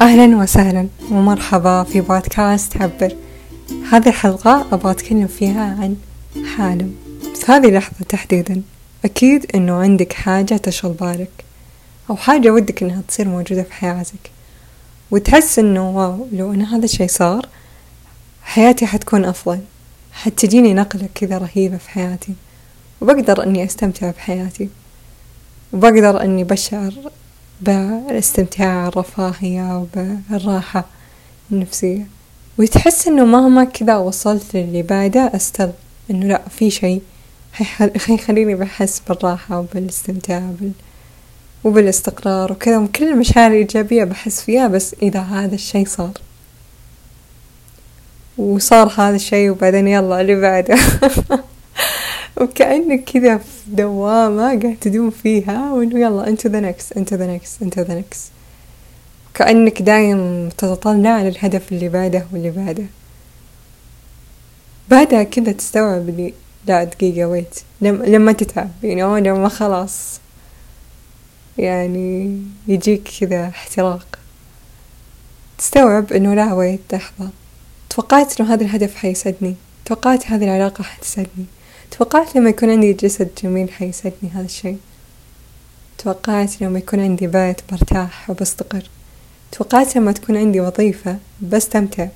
أهلا وسهلا ومرحبا في بودكاست عبر. هذه الحلقة أبغى أتكلم فيها عن حالم. في هذه اللحظة تحديدا أكيد أنه عندك حاجة تشغل بالك أو حاجة ودك أنها تصير موجودة في حياتك. وتحس أنه واو لو أن هذا الشي صار حياتي حتكون أفضل. حتجيني نقلة كذا رهيبة في حياتي. وبقدر أني أستمتع بحياتي. وبقدر أني بشعر بالاستمتاع الرفاهية وبالراحة النفسية. وتحس إنه مهما كذا وصلت للي بعده أستل. إنه لا في شيء حيخليني بحس بالراحة وبالاستمتاع بال... وبالاستقرار وكذا. وكل المشاعر الإيجابية بحس فيها بس إذا هذا الشيء صار. وصار هذا الشيء وبعدين يلا اللي بعده. وكأنك كذا في دوامة قاعد تدوم فيها وإنه يلا into the next into the next into the next. كأنك دايم تتطلع للهدف اللي بعده واللي بعده. بعدها كذا تستوعب اللي لا دقيقة ويت لما, لما تتعب يعني لما خلاص. يعني يجيك كذا احتراق. تستوعب إنه لا ويت لحظة. توقعت إنه هذا الهدف حيسعدني؟ توقعت هذه العلاقة حتسعدني؟ توقعت لما يكون عندي جسد جميل حيسعدني هذا الشيء. توقعت لما يكون عندي بيت برتاح وبستقر. توقعت لما تكون عندي وظيفة بستمتع.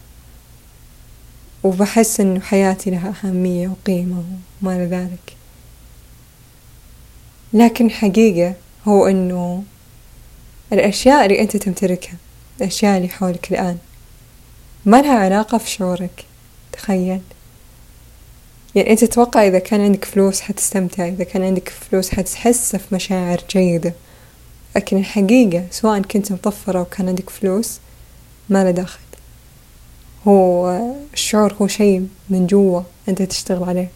وبحس إنه حياتي لها أهمية وقيمة وما إلى ذلك. لكن حقيقة هو إنه الأشياء اللي أنت تمتلكها الأشياء اللي حولك الآن ما لها علاقة في شعورك. تخيل. يعني أنت تتوقع إذا كان عندك فلوس حتستمتع إذا كان عندك فلوس حتحس في مشاعر جيدة. لكن الحقيقة سواء كنت مطفرة كان عندك فلوس ما له دخل. هو الشعور هو شيء من جوا أنت تشتغل عليه.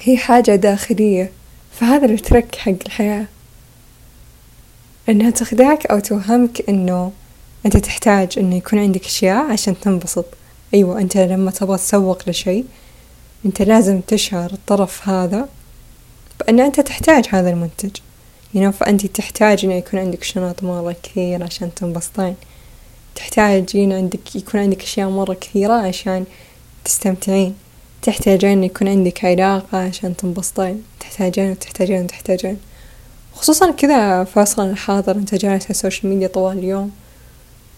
هي حاجة داخلية. فهذا الترك حق الحياة. إنها تخدعك أو توهمك إنه أنت تحتاج إنه يكون عندك أشياء عشان تنبسط. أيوة أنت لما تبغى تسوق لشيء أنت لازم تشعر الطرف هذا بأن أنت تحتاج هذا المنتج. Know فأنت تحتاج إنه يكون عندك شنط مرة كثير عشان تنبسطين. تحتاجين عندك يكون عندك أشياء مرة كثيرة عشان تستمتعين. تحتاجين يكون عندك علاقة عشان تنبسطين. تحتاجين وتحتاجين وتحتاجين. خصوصا كذا في عصرنا الحاضر أنت جالس على ال social media طوال اليوم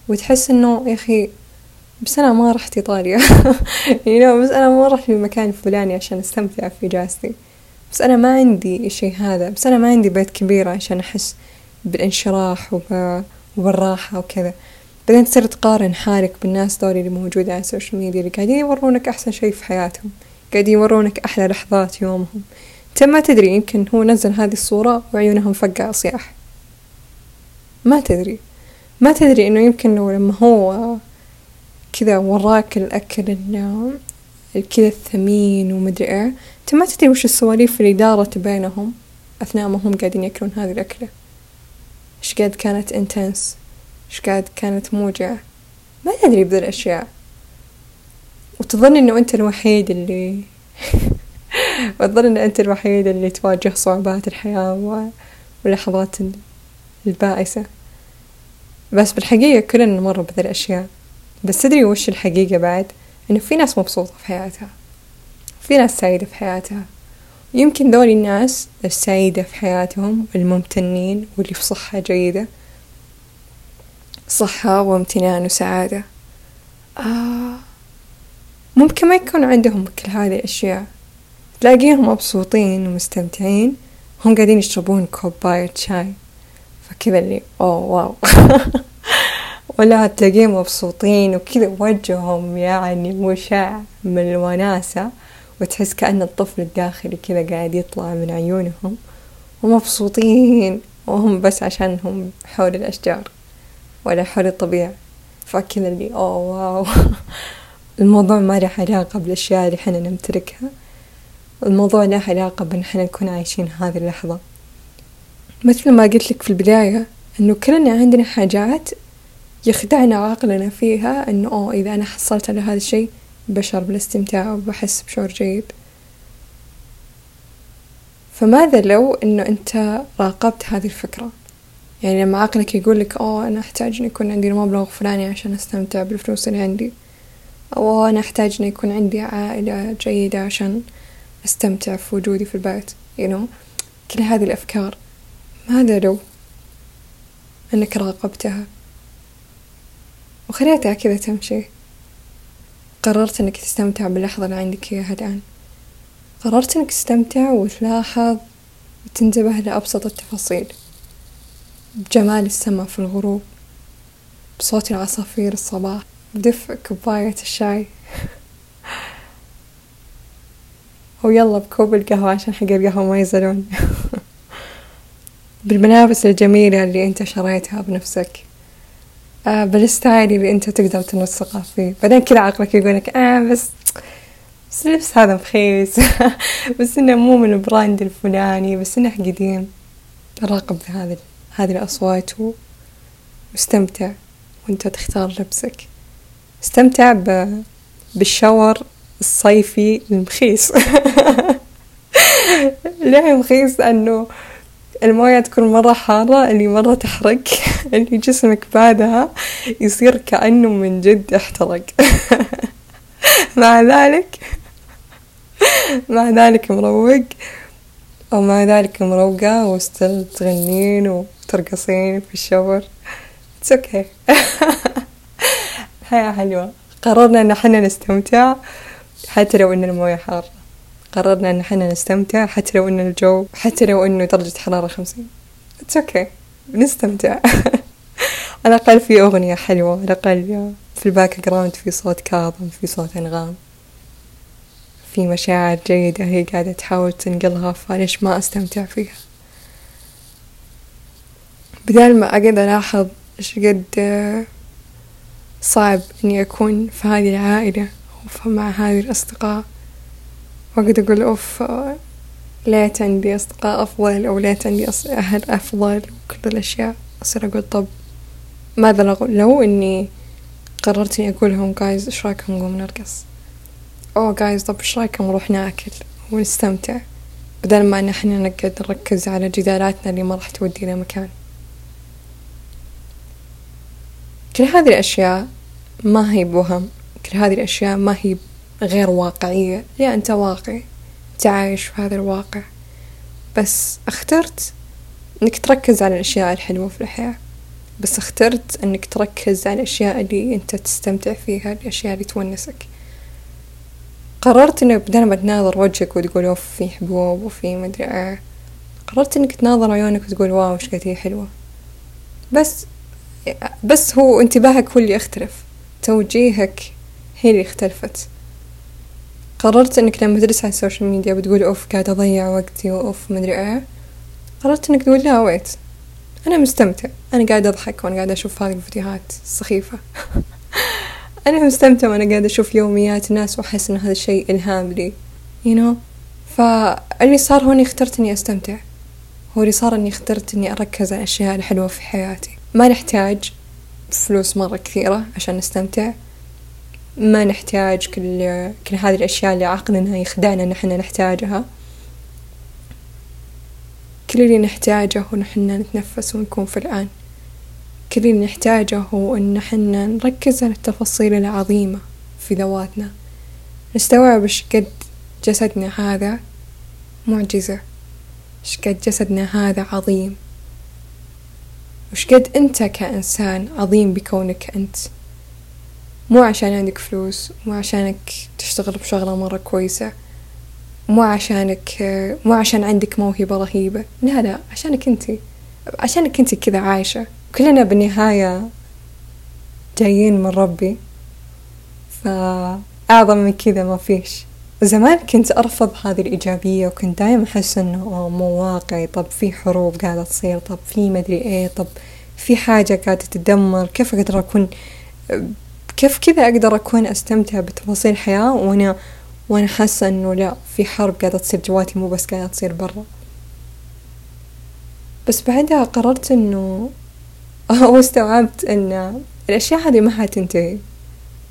وتحس إنه يا أخي بس أنا ما رحت إيطاليا. You بس أنا ما رحت المكان الفلاني عشان أستمتع في إجازتي بس أنا ما عندي الشي هذا. بس أنا ما عندي بيت كبير عشان أحس بالانشراح وب... وبالراحة وكذا. بعدين تصير تقارن حالك بالناس دول اللي موجودة على ال social media اللي قاعدين يورونك أحسن شي في حياتهم. قاعدين يورونك أحلى لحظات يومهم. أنت ما تدري يمكن هو نزل هذه الصورة وعيونهم فقع صياح. ما تدري. ما تدري إنه يمكن لو لما هو كذا وراك الأكل كذا الثمين ومدري إيه. أنت ما تدري وش السواليف اللي دارت بينهم أثناء ما هم قاعدين يأكلون هذه الأكلة. إيش قد كانت انتنس إيش قد كانت موجعة؟ ما تدري بذي الأشياء. وتظن إنه أنت الوحيد اللي وتظن إن أنت الوحيد اللي تواجه صعوبات الحياة واللحظات البائسة. بس بالحقيقة كلنا نمر بذي الأشياء. بس تدري وش الحقيقة بعد؟ إنه في ناس مبسوطة في حياتها. في ناس سعيدة في حياتها. يمكن ذولي الناس السعيدة في حياتهم الممتنين واللي في صحة جيدة. صحة وامتنان وسعادة. آه ممكن ما يكون عندهم كل هذه الأشياء. تلاقيهم مبسوطين ومستمتعين. هم قاعدين يشربون كوباية شاي. فكذا اللي أوه واو. ولا تلاقيهم مبسوطين وكذا وجههم يعني مشع من الوناسة وتحس كأن الطفل الداخلي كذا قاعد يطلع من عيونهم ومبسوطين وهم بس عشانهم حول الأشجار ولا حول الطبيعة. فكذا اللي أوه واو. الموضوع ما له علاقة بالأشياء اللي إحنا نمتلكها. الموضوع له علاقة بأن إحنا نكون عايشين هذه اللحظة. مثل ما قلت لك في البداية إنه كلنا عندنا حاجات يخدعنا عقلنا فيها إنه أوه إذا أنا حصلت على هذا الشيء بشعر بالاستمتاع وبحس بشعور جيد. فماذا لو إنه أنت راقبت هذه الفكرة؟ يعني لما عقلك يقول لك أوه أنا أحتاج إن يكون عندي المبلغ الفلاني عشان أستمتع بالفلوس اللي عندي. أو أنا أحتاج إن يكون عندي عائلة جيدة عشان أستمتع في وجودي في البيت. You know كل هذه الأفكار. ماذا لو أنك راقبتها؟ وخليتها كذا تمشي قررت أنك تستمتع باللحظة اللي عندك إياها الآن. قررت أنك تستمتع وتلاحظ وتنتبه لأبسط التفاصيل. بجمال السماء في الغروب بصوت العصافير الصباح بدفء كوباية الشاي. ويلا بكوب القهوة عشان حق القهوة ما يزعلون بالملابس الجميلة اللي أنت شريتها بنفسك. آه بالستايل اللي أنت تقدر تنسقه فيه بعدين كذا عقلك يقولك آه بس بس اللبس هذا رخيص بس إنه مو من البراند الفلاني بس إنه قديم. راقب بهذه هذه الأصوات واستمتع وأنت تختار لبسك. استمتع ب... بالشاور الصيفي المخيس. ليه مخيس؟ لأنه الموية تكون مرة حارة اللي مرة تحرق اللي جسمك بعدها يصير كأنه من جد احترق. مع ذلك مع ذلك مروق أو مع ذلك مروقة و still تغنين وترقصين في ال shower. it's okay الحياة حلوة. قررنا إن إحنا نستمتع حتى لو إن الموية حارة. قررنا إن إحنا نستمتع حتى لو إن الجو حتى لو إنه درجة حرارة خمسين. it's okay بنستمتع على الأقل في أغنية حلوة على الأقل في ال background في صوت كاظم في صوت أنغام. في مشاعر جيدة هي قاعدة تحاول تنقلها فليش ما أستمتع فيها؟ بدال ما أقعد ألاحظ إيش قد صعب إني أكون في هذه العائلة مع هذه الأصدقاء. وأقعد أقول أوف ليت عندي أصدقاء أفضل أو ليت عندي أهل أفضل وكل الأشياء. أصير أقول طب ماذا لو إني قررت إني أقول لهم جايز إيش رأيكم نقوم نرقص؟ أوه جايز طب إيش رأيكم نروح ناكل؟ ونستمتع. بدل ما إن إحنا نقعد نركز على جدالاتنا اللي ما راح تودي لمكان كل هذه الأشياء ما هي بوهم. كل هذه الأشياء ما هي غير واقعية. لا أنت واقعي أنت عايش في هذا الواقع. بس اخترت إنك تركز على الأشياء الحلوة في الحياة. بس اخترت إنك تركز على الأشياء اللي أنت تستمتع فيها الأشياء اللي تونسك. قررت إنه بدل ما تناظر وجهك وتقول أوف في حبوب وفي مدري إيه. قررت إنك تناظر عيونك وتقول واو إيش قد هي حلوة. بس بس هو انتباهك هو اللي يختلف. توجيهك هي اللي اختلفت. قررت إنك لما تجلس على ال social media بتقول أوف قاعد أضيع وقتي وأوف مدري إيه قررت إنك تقول لا wait أنا مستمتع. أنا قاعد أضحك وأنا قاعد أشوف هذه الفيديوهات السخيفة أنا مستمتع وأنا قاعد أشوف يوميات الناس وأحس إن هذا الشيء إلهام لي. You know فاللي صار هو إني اخترت إني أستمتع. هو اللي صار إني اخترت إني أركز على الأشياء الحلوة في حياتي. ما نحتاج فلوس مرة كثيرة عشان نستمتع. ما نحتاج كل كل هذه الأشياء اللي عقلنا يخدعنا إن إحنا نحتاجها. كل اللي نحتاجه هو إحنا نتنفس ونكون في الآن كل اللي نحتاجه هو إن إحنا نركز على التفاصيل العظيمة في ذواتنا. نستوعب إيش قد جسدنا هذا معجزة. إيش قد جسدنا هذا عظيم. وش قد أنت كإنسان عظيم بكونك أنت. مو عشان عندك فلوس مو عشانك تشتغل بشغلة مرة كويسة مو عشانك مو عشان عندك موهبة رهيبة لا لا عشانك انتي عشانك انتي كذا عايشة. كلنا بالنهاية جايين من ربي فأعظم من كذا ما فيش. زمان كنت أرفض هذه الإيجابية وكنت دايما أحس إنه مو واقعي. طب في حروب قاعدة تصير طب في مدري إيه طب في حاجة قاعدة تتدمر كيف أقدر أكون كيف كذا أقدر أكون أستمتع بتفاصيل الحياة وأنا وأنا حاسة إنه لا في حرب قاعدة تصير جواتي مو بس قاعدة تصير برا. بس بعدها قررت إنه واستوعبت إن الأشياء هذه ما حتنتهي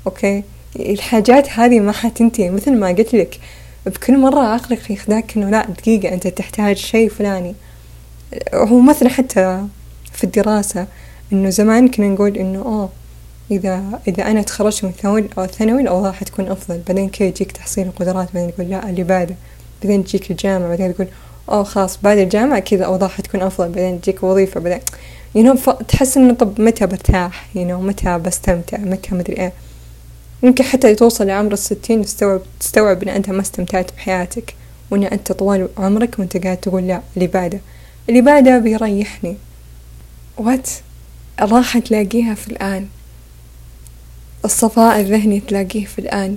أوكي؟ الحاجات هذه ما حتنتهي. مثل ما قلت لك بكل مرة عقلك يخدعك إنه لا دقيقة أنت تحتاج شيء فلاني. هو مثلا حتى في الدراسة إنه زمان كنا نقول إنه أوه إذا إذا أنا تخرجت من ثانوي أو ثانوي الأوضاع حتكون أفضل. بعدين كذا يجيك تحصيل القدرات بعدين تقول لا اللي بعده. بعدين تجيك الجامعة بعدين تقول أوه خلاص بعد الجامعة كذا الأوضاع حتكون أفضل. بعدين تجيك وظيفة بعدين you you know تحس إنه طب متى برتاح you you know متى بستمتع متى مدري إيه. يمكن حتى توصل لعمر الستين تستوعب تستوعب إن أنت ما استمتعت بحياتك وإن أنت طوال عمرك وأنت قاعد تقول لا اللي بعده. اللي بعده بيريحني. but الراحة تلاقيها في الآن. الصفاء الذهني تلاقيه في الآن.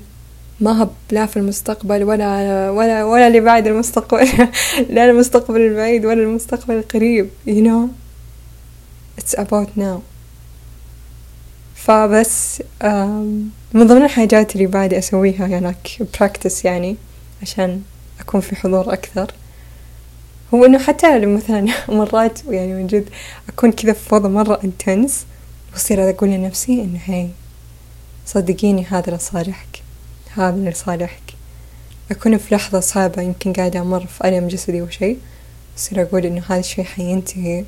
ما هب لا في المستقبل ولا ولا ولا اللي بعد المستقبل. لا المستقبل البعيد ولا المستقبل القريب you know. It's about now. فبس من ضمن الحاجات اللي بعد أسويها يعني practice يعني عشان أكون في حضور أكثر هو إنه حتى مثلا مرات يعني من جد أكون كذا في وضع مرة intense وأصير أقول لنفسي إنه هاي صدقيني هذا لصالحك هذا لصالحك أكون في لحظة صعبة يمكن قاعدة أمر في ألم جسدي وشي أصير أقول إنه هذا الشي حينتهي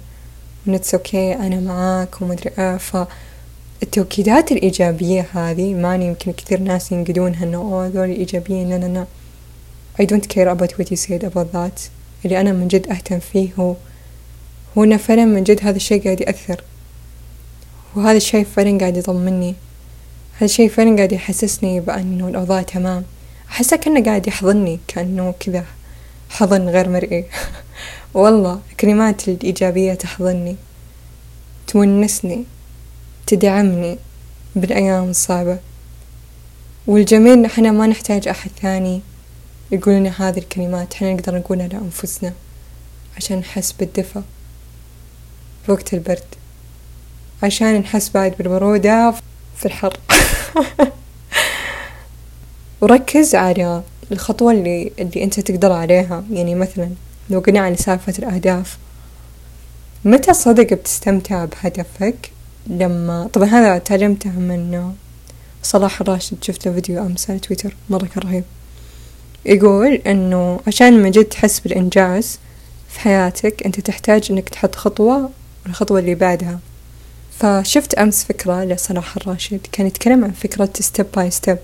and it's okay أنا معاك ومدري إيه. فالتوكيدات الإيجابية هذه ماني يمكن كثير ناس ينقدونها إنه أوه ذول إيجابيين لا لا لا. I don't care about what you said about that. اللي أنا من جد أهتم فيه هو هو إنه فعلا من جد هذا الشي قاعد يأثر. وهذا الشي فعلا قاعد يطمني. هذا الشي فعلا قاعد يحسسني بأنه الأوضاع تمام. أحسه كأنه قاعد يحضني كأنه كذا حضن غير مرئي. والله الكلمات الإيجابية تحضني تونسني تدعمني بالأيام الصعبة. والجميل إحنا ما نحتاج أحد ثاني يقول لنا هذه الكلمات. إحنا نقدر نقولها لأنفسنا عشان نحس بالدفى في وقت البرد. عشان نحس بعد بالبرودة. في الحر. وركز على الخطوة اللي اللي أنت تقدر عليها. يعني مثلا لو قلنا على سالفة الأهداف متى صدق بتستمتع بهدفك؟ لما طبعا هذا تعلمته من صلاح الراشد. شفت له فيديو أمس على تويتر مرة كان رهيب. يقول إنه عشان من جد تحس بالإنجاز في حياتك أنت تحتاج إنك تحط خطوة والخطوة اللي بعدها. فشفت أمس فكرة لصلاح الراشد كان يتكلم عن فكرة step by step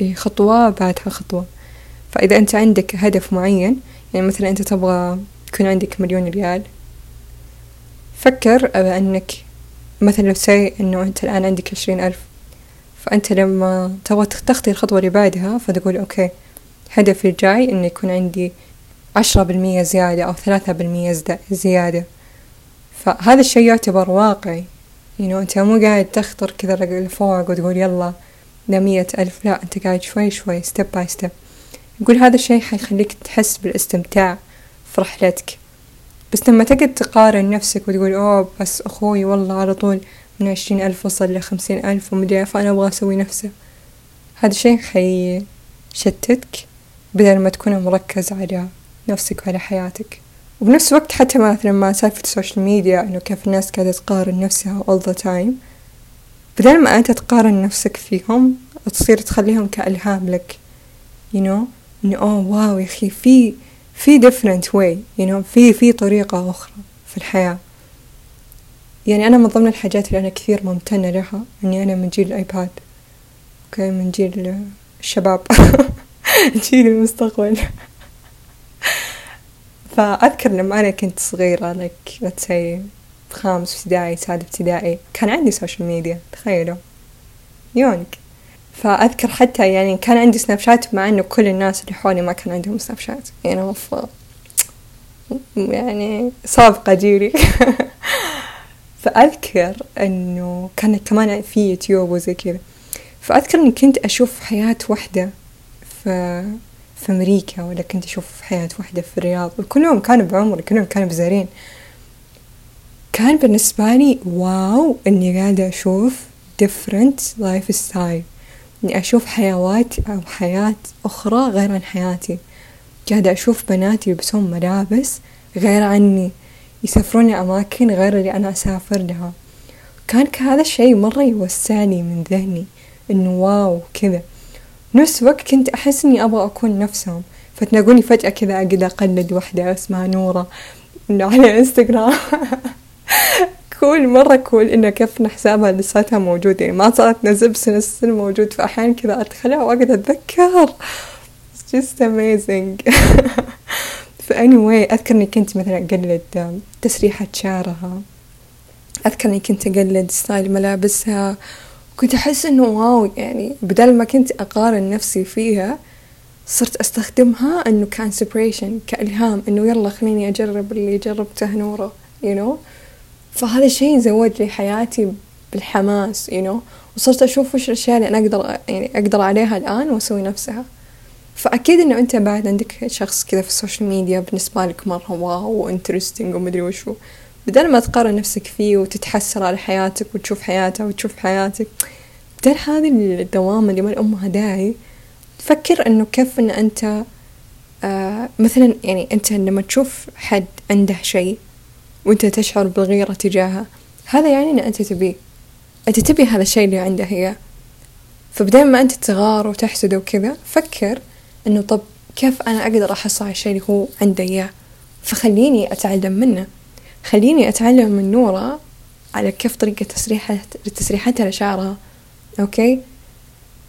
اللي خطوة بعدها خطوة. فإذا أنت عندك هدف معين يعني مثلا أنت تبغى يكون عندك مليون ريال فكر أنك مثلا let's say أنه أنت الآن عندك عشرين ألف فأنت لما تبغى تخطي الخطوة اللي بعدها فتقول okay هدفي الجاي إنه يكون عندي عشرة بالمية زيادة أو ثلاثة بالمية زيادة. فهذا الشيء يعتبر واقعي. You know أنت مو قاعد تخطر كذا لفوق وتقول يلا ده مية ألف. لا أنت قاعد شوي شوي step by step يقول هذا الشي حيخليك تحس بالاستمتاع في رحلتك. بس لما تقعد تقارن نفسك وتقول أوه بس أخوي والله على طول من عشرين ألف وصل لخمسين ألف ومدري فأنا أبغى أسوي نفسه. هذا الشي حيشتتك بدل ما تكون مركز على نفسك وعلى حياتك. وبنفس الوقت حتى مثلا مع سالفة ال social media إنه كيف الناس قاعدة تقارن نفسها all the time. بدل ما أنت تقارن نفسك فيهم تصير تخليهم كإلهام لك you know إنه أوه wow يا أخي في في different way you know في في طريقة أخرى في الحياة. يعني أنا من ضمن الحاجات اللي أنا كثير ممتنة لها إني أنا من جيل ال iPad okay؟ من جيل الشباب. جيل المستقبل. فأذكر لما أنا كنت صغيرة like let's خامس ابتدائي سادس ابتدائي كان عندي social media تخيلوا. يونك. فأذكر حتى يعني كان عندي Snapchat مع إنه كل الناس اللي حولي ما كان عندهم Snapchat يعني مف يعني سابقة جيلي فأذكر إنه كان كمان في يوتيوب وزي كذا. فأذكر إني كنت أشوف حياة وحدة في في أمريكا ولا كنت أشوف حياة وحدة في الرياض. وكلهم كانوا بعمري كلهم كانوا بزارين. كان بالنسبة لي واو إني قاعدة أشوف different life style إني أشوف حيوات أو حياة أخرى غير عن حياتي. قاعدة أشوف بنات يلبسون ملابس غير عني يسافرون لأماكن غير اللي أنا أسافر لها. كان هذا الشيء مرة يوسعني من ذهني إنه واو كذا. نفس الوقت كنت أحس إني أبغى أكون نفسهم. فتلاقوني فجأة كذا أقعد أقلد وحدة اسمها نورة على إنستغرام. كول مرة كول إنه كيف إن حسابها لساتها موجود يعني ما صارت تنزل بس السن موجود. فأحيانا كذا أدخلها وأقعد أتذكر. It's just amazing. فأني أذكر إني كنت مثلا أقلد تسريحة شعرها. أذكر إني كنت أقلد style ملابسها. كنت أحس إنه wow يعني بدل ما كنت أقارن نفسي فيها صرت أستخدمها إنه ك inspiration كإلهام إنه يلا خليني أجرب اللي جربته نورة you know فهذا الشيء زود لي حياتي بالحماس you know وصرت أشوف وش الأشياء اللي أنا أقدر يعني أقدر عليها الآن وأسوي نفسها. فأكيد إنه أنت بعد عندك شخص كذا في ال social media بالنسبة لك مرة wow و interesting ومدري وشو. بدل ما تقارن نفسك فيه وتتحسر على حياتك وتشوف حياته وتشوف حياتك بدل هذه الدوامة اللي ما لأمها داعي فكر إنه كيف إن أنت آه مثلا يعني أنت لما تشوف حد عنده شيء وأنت تشعر بالغيرة تجاهه هذا يعني إن أنت تبيه أنت تبي هذا الشيء اللي عنده هي. فبدل ما أنت تغار وتحسد وكذا فكر إنه طب كيف أنا أقدر أحصل على الشيء اللي هو عنده إياه؟ فخليني أتعلم منه. خليني أتعلم من نورة على كيف طريقة تسريحة تسريحتها لشعرها okay؟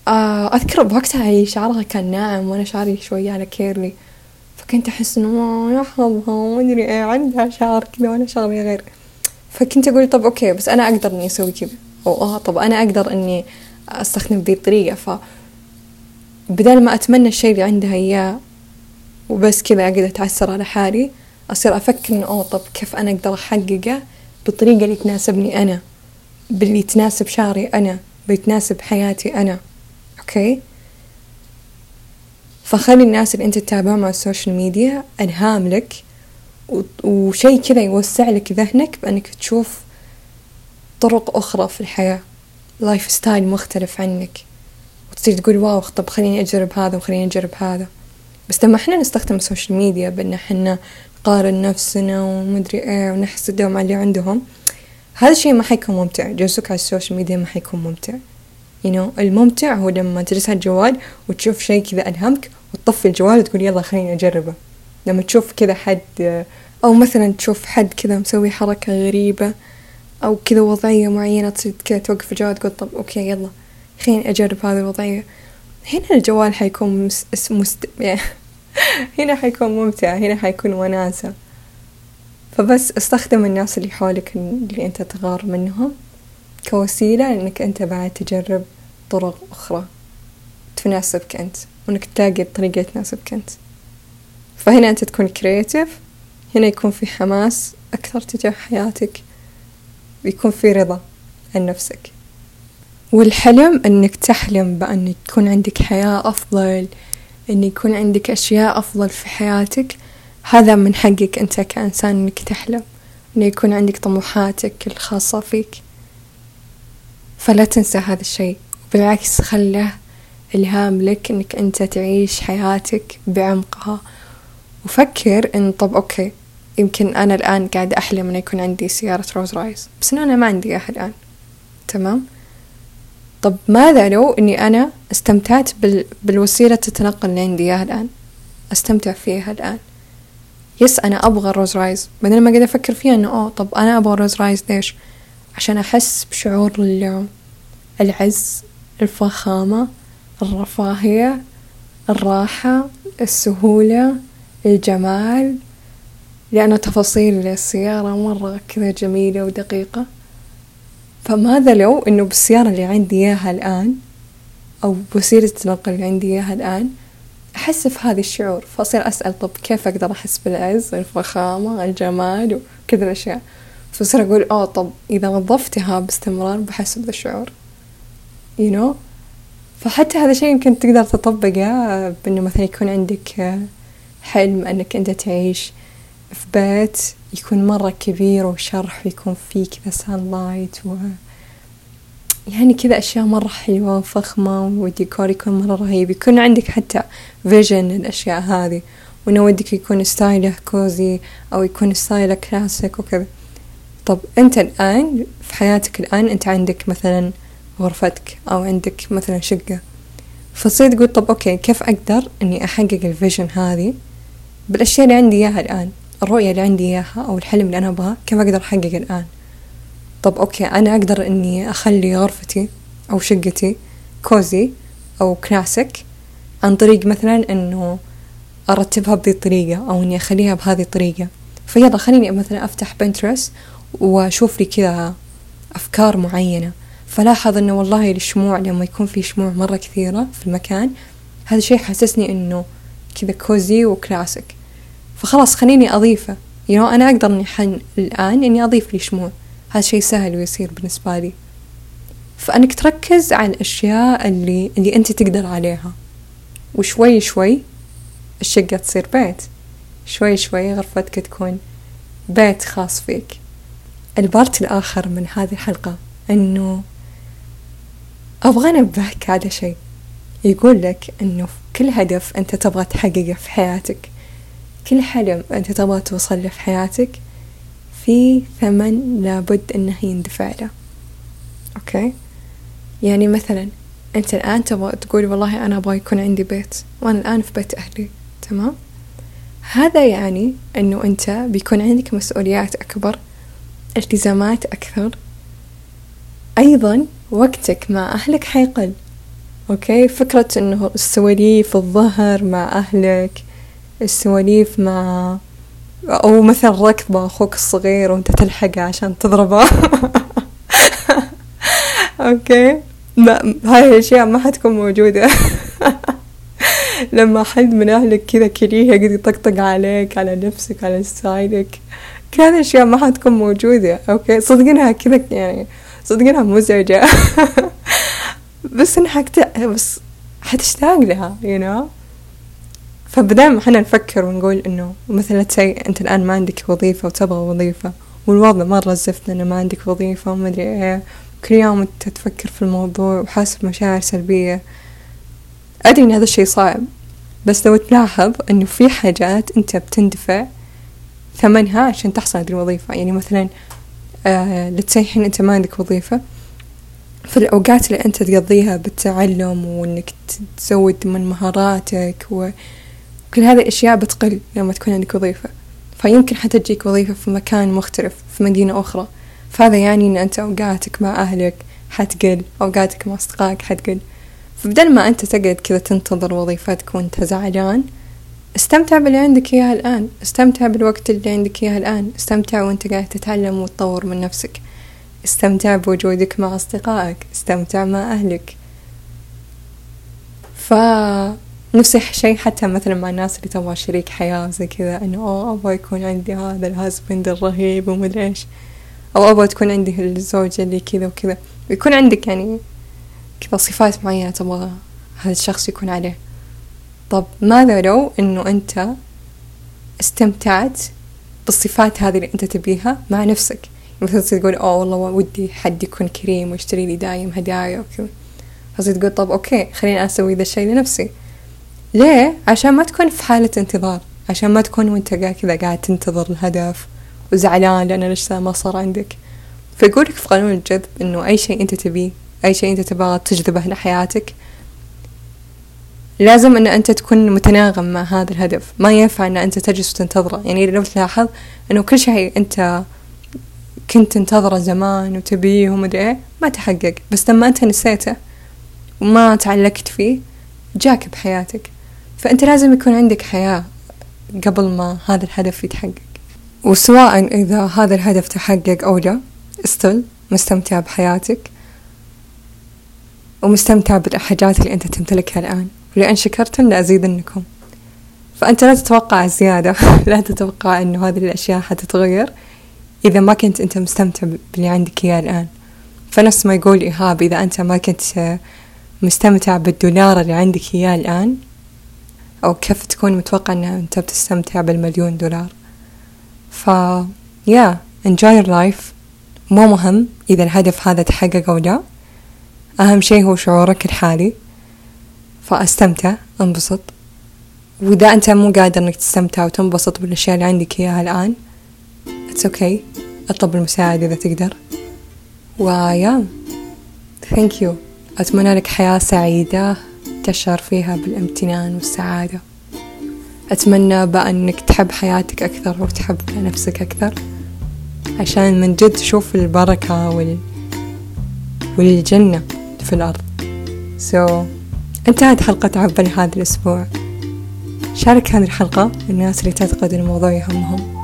آه أذكر بوقتها شعرها كان ناعم وأنا شعري شوية على curly فكنت أحس إنه ما يحفظها ما أدري إيه عندها شعر كذا وأنا شعري غير. فكنت أقول طب أوكي بس أنا أقدر إني أسوي كذا. أو آه طب أنا أقدر إني أستخدم ذي الطريقة. ف بدل ما أتمنى الشيء اللي عندها إياه وبس كذا أقعد أتعسر على حالي أصير أفكر إنه أوه طب كيف أنا أقدر أحققه بالطريقة اللي تناسبني أنا باللي تناسب شعري أنا بتناسب حياتي أنا okay؟ فخلي الناس اللي أنت تتابعهم على ال social media ألهام لك وشي كذا يوسع لك ذهنك بأنك تشوف طرق أخرى في الحياة lifestyle مختلف عنك. وتصير تقول wow طب خليني أجرب هذا وخليني أجرب هذا. بس لما إحنا نستخدم ال social media بأن إحنا نقارن نفسنا ومدري إيه ونحسدهم على اللي عندهم. هذا الشيء ما حيكون ممتع. جلسك على ال social media ما حيكون ممتع. You know الممتع هو لما تجلس على الجوال وتشوف شيء كذا ألهمك وتطفي الجوال وتقول يلا خليني أجربه. لما تشوف كذا حد أو مثلا تشوف حد كذا مسوي حركة غريبة أو كذا وضعية معينة تصير كذا توقف الجوال تقول طب أوكي يلا خليني أجرب هذه الوضعية. هنا الجوال حيكون مس... مست... يعني هنا حيكون ممتع هنا حيكون وناسة. فبس استخدم الناس اللي حولك اللي أنت تغار منهم كوسيلة إنك أنت بعد تجرب طرق أخرى تناسبك أنت وإنك تلاقي الطريقة تناسبك أنت. فهنا أنت تكون كرياتيف هنا يكون في حماس أكثر تجاه حياتك ويكون في رضا عن نفسك. والحلم إنك تحلم بأن تكون عندك حياة أفضل إن يكون عندك أشياء أفضل في حياتك. هذا من حقك أنت كإنسان إنك تحلم. انه يكون عندك طموحاتك الخاصة فيك. فلا تنسى هذا الشيء. بالعكس خله إلهام لك إنك أنت تعيش حياتك بعمقها. وفكر إن طب okay يمكن أنا الآن قاعد أحلم إنه يكون عندي سيارة Rolls Royce بس إنه أنا ما عندي إياها الآن. تمام؟ طب ماذا لو إني أنا استمتعت بال... بالوسيلة التنقل اللي عندي إياها الآن؟ أستمتع فيها الآن. yes أنا أبغى Rolls Royce. بعدين لما قاعد أفكر فيها إنه أوه طب أنا أبغى Rolls Royce ليش؟ عشان أحس بشعور العز الفخامة الرفاهية الراحة السهولة الجمال. لأن تفاصيل السيارة مرة كذا جميلة ودقيقة. فماذا لو إنه بالسيارة اللي عندي إياها الآن أو بوسيلة النقل اللي عندي إياها الآن أحس في هذا الشعور. فأصير أسأل طب كيف أقدر أحس بالعز الفخامة الجمال وكذا الأشياء. فأصير أقول أوه طب إذا وظفتها باستمرار بحس بذا الشعور. You know فحتى هذا الشيء يمكن تقدر تطبقه بأنه مثلا يكون عندك حلم أنك أنت تعيش في بيت يكون مرة كبير وشرح ويكون فيه كذا سان لايت و يعني كذا أشياء مرة حلوة وفخمة والديكور يكون مرة رهيب. يكون عندك حتى vision الأشياء هذه. وإنه ودك يكون style ه cozy أو يكون style ه classic وكذا. طب أنت الآن في حياتك الآن أنت عندك مثلا غرفتك أو عندك مثلا شقة. فتصير تقول طب okay كيف أقدر إني أحقق ال vision هذه بالأشياء اللي عندي إياها الآن؟ الرؤية اللي عندي إياها أو الحلم اللي أنا أبغاه كيف أقدر أحقق الآن؟ طب okay أنا أقدر إني أخلي غرفتي أو شقتي cozy أو كلاسيك عن طريق مثلا إنه أرتبها بذي الطريقة أو إني أخليها بهذه الطريقة. فيلا خليني مثلا أفتح Pinterest وأشوف لي كذا أفكار معينة. فلاحظ إنه والله الشموع لما يكون في شموع مرة كثيرة في المكان هذا الشيء حسسني إنه كذا cozy و classic فخلاص خليني أضيفه. You know أنا أقدر إني حن الآن إني أضيف لي شموع. هذا شيء سهل ويصير بالنسبة لي. فأنك تركز على الأشياء اللي اللي أنت تقدر عليها. وشوي شوي الشقة تصير بيت. شوي شوي غرفتك تكون بيت خاص فيك. البارت الآخر من هذه الحلقة أنه أبغى أنبهك على شيء. يقول لك أنه في كل هدف أنت تبغى تحققه في حياتك. كل حلم أنت تبغى توصل له في حياتك في ثمن لابد أنه يندفع له. okay؟ يعني مثلا أنت الآن تبغى تقول والله أنا أبغى يكون عندي بيت وأنا الآن في بيت أهلي تمام؟ هذا يعني أنه أنت بيكون عندك مسؤوليات أكبر التزامات أكثر أيضا وقتك مع أهلك حيقل. okay؟ فكرة أنه السواليف الظهر مع أهلك السواليف مع أو مثلا ركضة أخوك الصغير وأنت تلحقه عشان تضربه. okay؟ ما هاي الأشياء ما حتكون موجودة. لما حد من أهلك كذا كريه يقعد يطقطق عليك على نفسك على style ك كل هذه الأشياء ما حتكون موجودة. okay؟ صدقينها كذا يعني صدقينها مزعجة. بس إنها. بس حتشتاق لها you know فبدال ما إحنا نفكر ونقول إنه مثلا تسي أنت الآن ما عندك وظيفة وتبغى وظيفة والوضع مرة زفت إنه ما عندك وظيفة وما أدري إيه. كل يوم أنت تفكر في الموضوع وحاسس بمشاعر سلبية. أدري إن هذا الشي صعب بس لو تلاحظ إنه في حاجات أنت بتندفع ثمنها عشان تحصل هذه الوظيفة. يعني مثلا آه لتسي أنت ما عندك وظيفة. في الأوقات اللي أنت تقضيها بالتعلم وإنك تزود من مهاراتك كل هذه الأشياء بتقل لما تكون عندك وظيفة. فيمكن حتى تجيك وظيفة في مكان مختلف في مدينة أخرى. فهذا يعني أن أنت أوقاتك مع أهلك حتقل أوقاتك مع أصدقائك حتقل. فبدل ما أنت تقعد كذا تنتظر وظيفتك وأنت زعلان استمتع باللي عندك إياه الآن. استمتع بالوقت اللي عندك إياه الآن. استمتع وأنت قاعد تتعلم وتطور من نفسك. استمتع بوجودك مع أصدقائك. استمتع مع أهلك. ف نفس الشيء حتى مثلا مع الناس اللي تبغى شريك حياة زي كذا إنه أوه أبغى يكون عندي هذا الهازبند الرهيب ومدري إيش. أو أبغى تكون عندي الزوجة اللي كذا وكذا. ويكون عندك يعني كذا صفات معينة تبغى هذا الشخص يكون عليه. طب ماذا لو إنه أنت استمتعت بالصفات هذه اللي أنت تبيها مع نفسك؟ مثلا تقول أوه والله ودي حد يكون كريم ويشتري لي دايم هدايا وكذا. فتصير تقول طب okay خليني أسوي ذا الشيء لنفسي. ليه؟ عشان ما تكون في حالة انتظار. عشان ما تكون وانت كذا قاعد تنتظر الهدف وزعلان لأنه لسه ما صار عندك. فيقولك في قانون الجذب إنه أي شيء أنت تبيه أي شيء أنت تبغى تجذبه لحياتك لازم أن أنت تكون متناغم مع هذا الهدف. ما ينفع أن أنت تجلس وتنتظره. يعني لو تلاحظ أنه كل شيء أنت كنت تنتظره زمان وتبيه ومدري إيه ما تحقق. بس لما أنت نسيته وما تعلقت فيه جاك بحياتك. فأنت لازم يكون عندك حياة قبل ما هذا الهدف يتحقق. وسواء إذا هذا الهدف تحقق أو لا استل مستمتع بحياتك ومستمتع بالحاجات اللي أنت تمتلكها الآن. ولأن شكرتم لأزيدنكم. فأنت لا تتوقع الزيادة. لا تتوقع أنه هذه الأشياء حتتغير إذا ما كنت أنت مستمتع باللي عندك إياه الآن. فنفس ما يقول إيهاب إذا أنت ما كنت مستمتع بالدولار اللي عندك إياه الآن أو كيف تكون متوقع أن أنت بتستمتع بالمليون دولار. ف يا enjoy your life. مو مهم إذا الهدف هذا تحقق أو لا. أهم شيء هو شعورك الحالي. فأستمتع انبسط. وإذا أنت مو قادر إنك تستمتع وتنبسط بالأشياء اللي عندك إياها الآن it's okay. أطلب المساعدة إذا تقدر. ويا thank you. أتمنى لك حياة سعيدة. تشعر فيها بالامتنان والسعادة. أتمنى بقى أنك تحب حياتك أكثر وتحب نفسك أكثر عشان من جد تشوف البركة وال... والجنة في الأرض. so so, انتهت حلقة عبالي هذا الأسبوع. شارك هذه الحلقة الناس اللي تعتقد الموضوع يهمهم.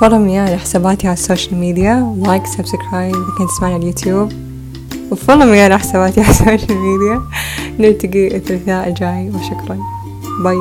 follow على حساباتي على ال social media like subscribe إذا كنت تسمعني على اليوتيوب. و follow me على حساباتي على ال social media نلتقي الثلاثاء الجاي وشكرا. bye.